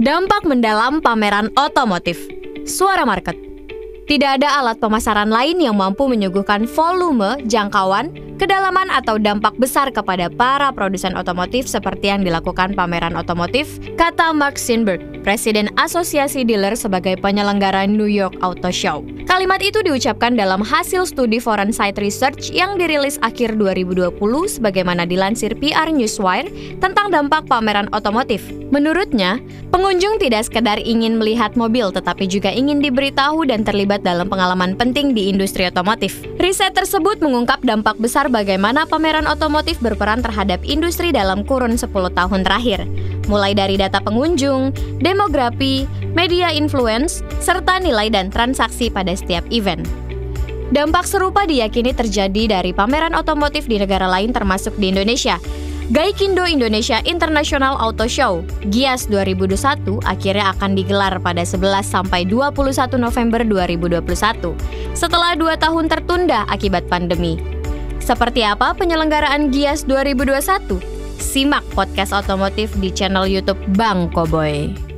Dampak mendalam pameran otomotif. Suara market. Tidak ada alat pemasaran lain yang mampu menyuguhkan volume, jangkauan, kedalaman atau dampak besar kepada para produsen otomotif seperti yang dilakukan pameran otomotif, kata Mark Sinberg, Presiden Asosiasi Dealer sebagai penyelenggara New York Auto Show. Kalimat itu diucapkan dalam hasil studi Forensic Research yang dirilis akhir 2020 sebagaimana dilansir PR Newswire tentang dampak pameran otomotif. Menurutnya, pengunjung tidak sekedar ingin melihat mobil tetapi juga ingin diberitahu dan terlibat dalam pengalaman penting di industri otomotif. Riset tersebut mengungkap dampak besar bagaimana pameran otomotif berperan terhadap industri dalam kurun 10 tahun terakhir, mulai dari data pengunjung, demografi, media influence, serta nilai dan transaksi pada setiap event. Dampak serupa diyakini terjadi dari pameran otomotif di negara lain termasuk di Indonesia. Gaikindo Indonesia International Auto Show GIAS 2021 akhirnya akan digelar pada 11 sampai 21 November 2021 setelah dua tahun tertunda akibat pandemi. Seperti apa penyelenggaraan GIAS 2021? Simak podcast otomotif di channel YouTube Bang Koboy.